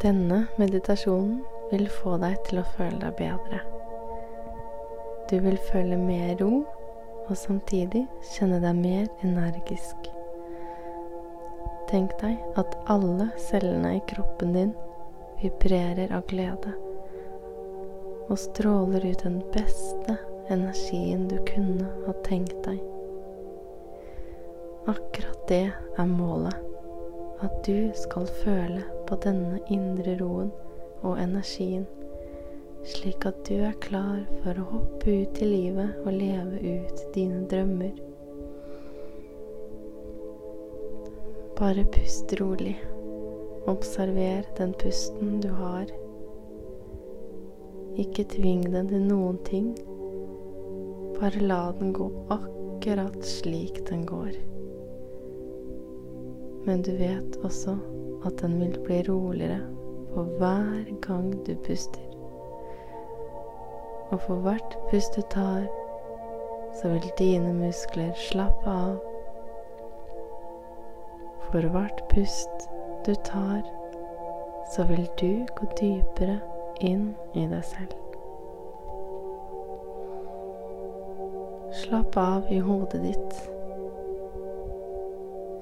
Denne meditasjonen vil få deg til å føle deg bedre. Du vil føle mer ro, og samtidig kjenne deg mer energisk. Tenk deg at alle cellene i kroppen din vibrerer av glede og stråler ut den beste energien du kunne ha tenkt deg. Akkurat det er målet. At du skal føle på denne indre roen og energien slik at du er klar for å hoppe ut i livet og leve ut dine drømmer. Bare pust rolig. Observer den pusten du har. Ikke tving den til noen ting. Bare la den gå akkurat slik den går. Men du vet også at den vil bli roligere for hver gang du puster og for hvert pust du tar, så vil dine muskler slappe av. For hvert pust du tar, så vil du gå dypere inn i deg selv. Slapp av i hodet ditt.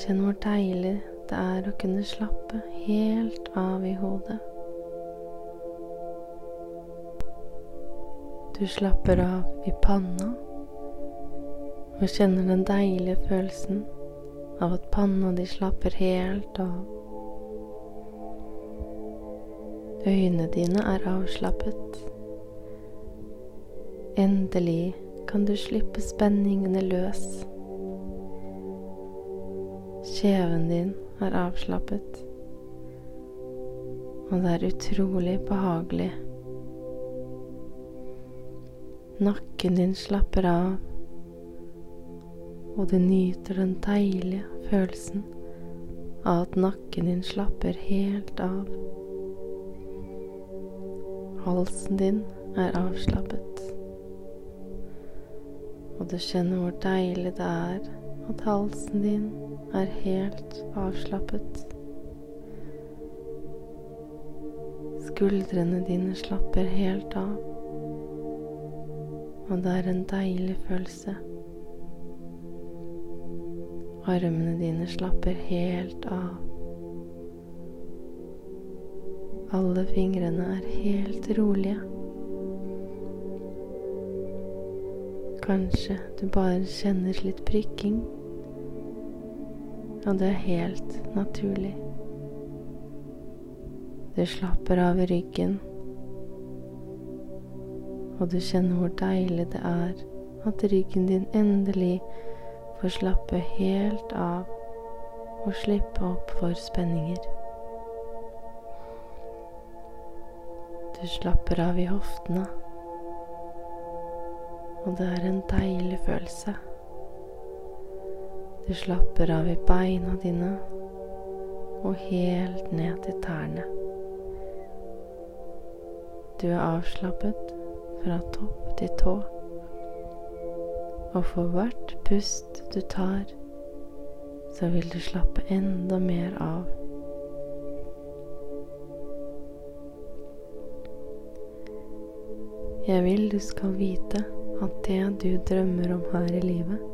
Kjenn hvor deilig det er å kunne slappe helt av i hodet. Du slapper av i panna og kjenner den deilige følelsen av at panna di slapper helt av. Øynene dine er avslappet. Endelig kan du slippe spenningene løs. Kjeven din er avslappet, og det er utrolig behagelig. Nakken din slapper av, og du nyter den deilige følelsen av at nakken din slapper helt av. Halsen din er avslappet, og du kjenner hvor deilig det er at halsen din er helt avslappet. Skuldrene dine slapper helt av og det er en deilig følelse. Armene dine slapper helt av. Alle fingrene er helt rolige. Kanskje du bare kjenner litt prikking, og det er helt naturlig. Du slapper av i ryggen og du kjenner hvor deilig det er at ryggen din endelig får slappe helt av og slippe opp for spenninger. Du slapper av i hoftene, og det er en deilig følelse. Du slapper av i beina dine og helt ned til tærne. Du er avslappet fra topp til tå. Og for hvert pust du tar, så vil du slappe enda mer av. Jeg vil du skal vite at det du drømmer om her i livet,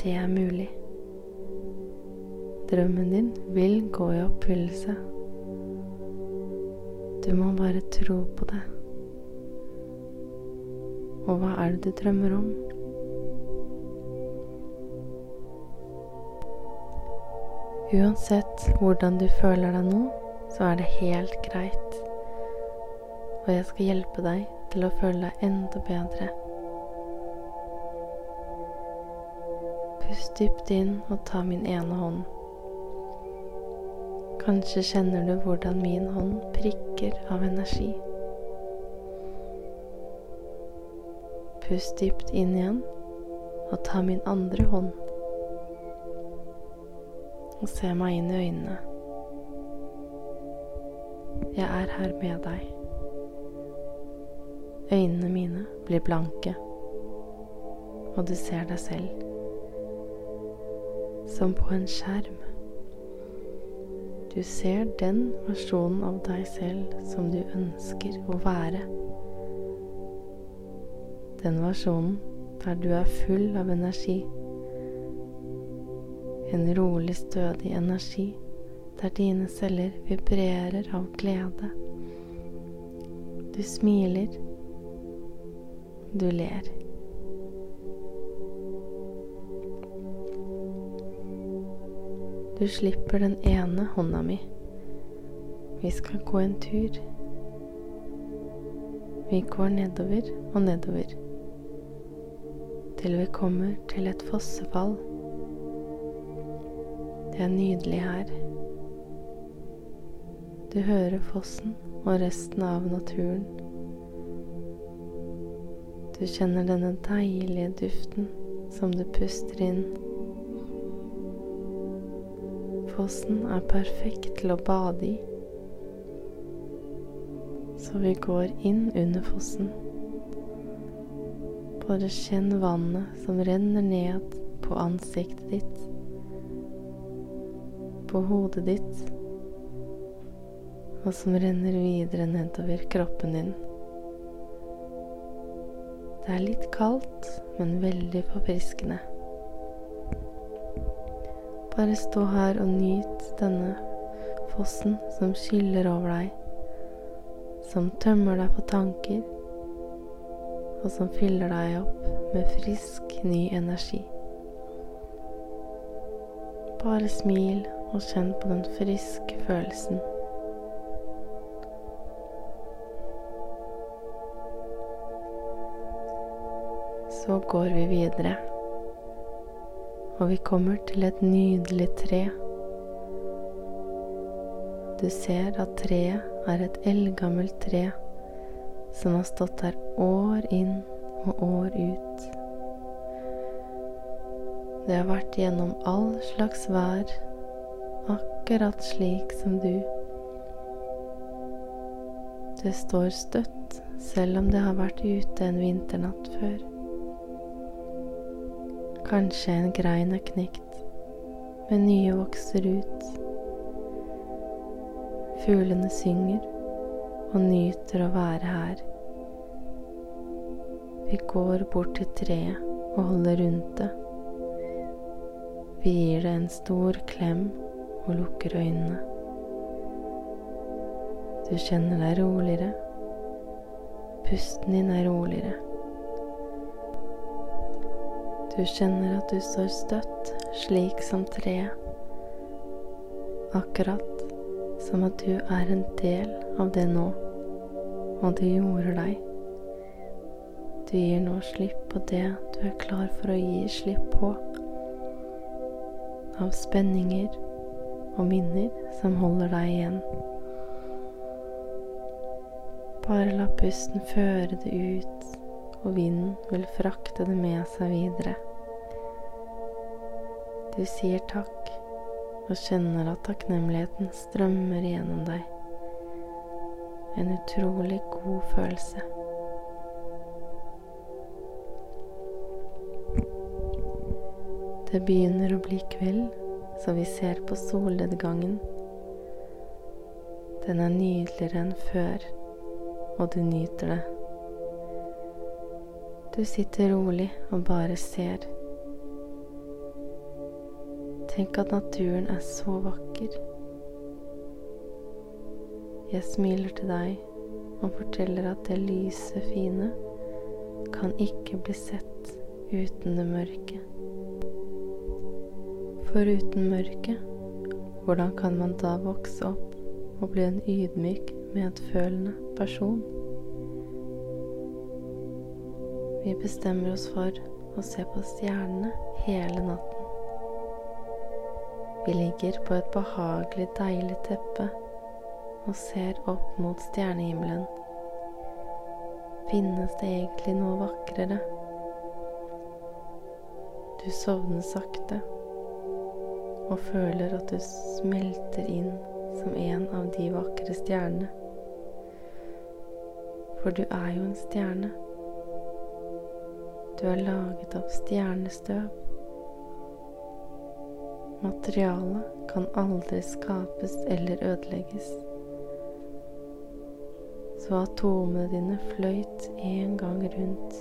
det er mulig. Drømmen din vil gå i oppfyllelse. Du må bare tro på det. Og hva er det du drømmer om? Uansett hvordan du føler deg nå, så er det helt greit. Og jeg skal hjelpe deg til å føle deg enda bedre. Pust dypt inn og ta min ene hånd. Kanskje kjenner du hvordan min hånd prikker av energi. Pust dypt inn igjen, og ta min andre hånd. Og se meg inn i øynene. Jeg er her med deg. Øynene mine blir blanke, og du ser deg selv som på en skjerm. Du ser den versjonen av deg selv som du ønsker å være. Den versjonen der du er full av energi. En rolig, stødig energi der dine celler vibrerer av glede. Du smiler. Du ler. Du slipper den ene hånda mi. Vi skal gå en tur. Vi går nedover og nedover til vi kommer til et fossefall. Det er nydelig her. Du hører fossen og resten av naturen. Du kjenner denne deilige duften som du puster inn. Fossen er perfekt til å bade i. Så vi går inn under fossen. Bare kjenn vannet som renner ned på ansiktet ditt, på hodet ditt, og som renner videre nedover kroppen din. Det er litt kaldt, men veldig forfriskende. Bare stå her og nyt denne fossen som skyller over deg, som tømmer deg for tanker, og som fyller deg opp med frisk, ny energi. Bare smil og kjenn på den friske følelsen. Så går vi videre og vi kommer til et nydelig tre. Du ser at treet er et eldgammelt tre som har stått der år inn og år ut. Det har vært gjennom all slags vær, akkurat slik som du. Det står støtt selv om det har vært ute en vinternatt før. Kanskje en grein er knekt, men nye vokser ut. Fuglene synger og nyter å være her. Vi går bort til treet og holder rundt det. Vi gir det en stor klem og lukker øynene. Du kjenner deg roligere. Pusten din er roligere. Du kjenner at du står støtt, slik som treet. Akkurat som at du er en del av det nå, og det gjorde deg. Du gir nå slipp på det du er klar for å gi slipp på. Av spenninger og minner som holder deg igjen. Bare la pusten føre det ut, og vinden vil frakte det med seg videre. Du sier takk og kjenner at takknemligheten strømmer gjennom deg. En utrolig god følelse. Det begynner å bli kveld, så vi ser på solnedgangen. Den er nydeligere enn før, og du nyter det. Du sitter rolig og bare ser. Tenk at naturen er så vakker. Jeg smiler til deg og forteller at det lyse, fine kan ikke bli sett uten det mørke. For uten mørket, hvordan kan man da vokse opp og bli en ydmyk, medfølende person? Vi bestemmer oss for å se på stjernene hele natten. Vi ligger på et behagelig, deilig teppe og ser opp mot stjernehimmelen. Finnes det egentlig noe vakrere? Du sovner sakte og føler at du smelter inn som en av de vakre stjernene. For du er jo en stjerne. Du er laget av stjernestøv. Materialet kan aldri skapes eller ødelegges. Så atomene dine fløyt en gang rundt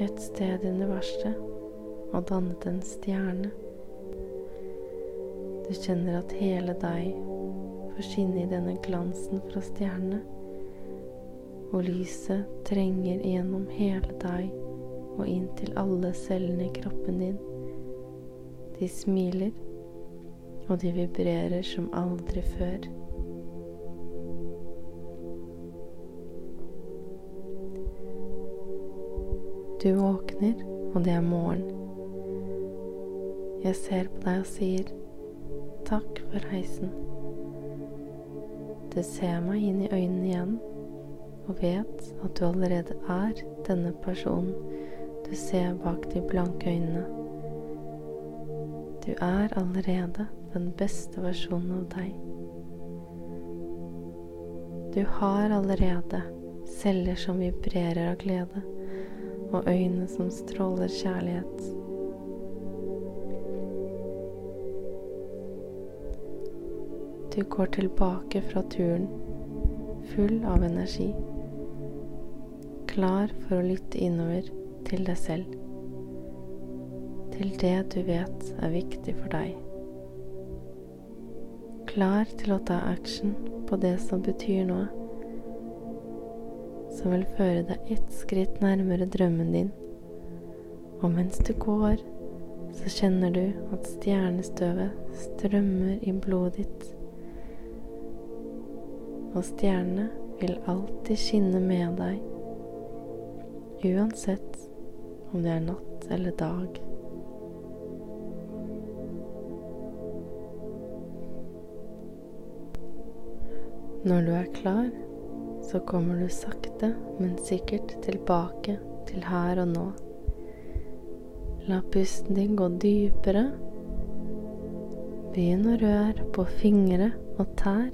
et sted i universet og dannet en stjerne. Du kjenner at hele deg får skinne i denne glansen fra stjernene, og lyset trenger gjennom hele deg og inn til alle cellene i kroppen din. De smiler, og de vibrerer som aldri før. Du våkner, og det er morgen. Jeg ser på deg og sier takk for heisen. Du ser meg inn i øynene igjen og vet at du allerede er denne personen du ser bak de blanke øynene. Du er allerede den beste versjonen av deg. Du har allerede celler som vibrerer av glede, og øyne som stråler kjærlighet. Du går tilbake fra turen full av energi, klar for å lytte innover til deg selv, til det du vet er viktig for deg. Klar til å ta action på det som betyr noe, som vil føre deg ett skritt nærmere drømmen din. Og mens du går, så kjenner du at stjernestøvet strømmer i blodet ditt. Og stjernene vil alltid skinne med deg, uansett om det er natt eller dag. Når du er klar, så kommer du sakte, men sikkert tilbake til her og nå. La pusten din gå dypere. Begynn å røre på fingre og tær.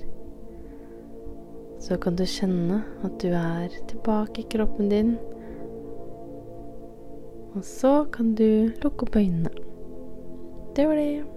Så kan du kjenne at du er tilbake i kroppen din og så kan du lukke opp øynene. Det var det.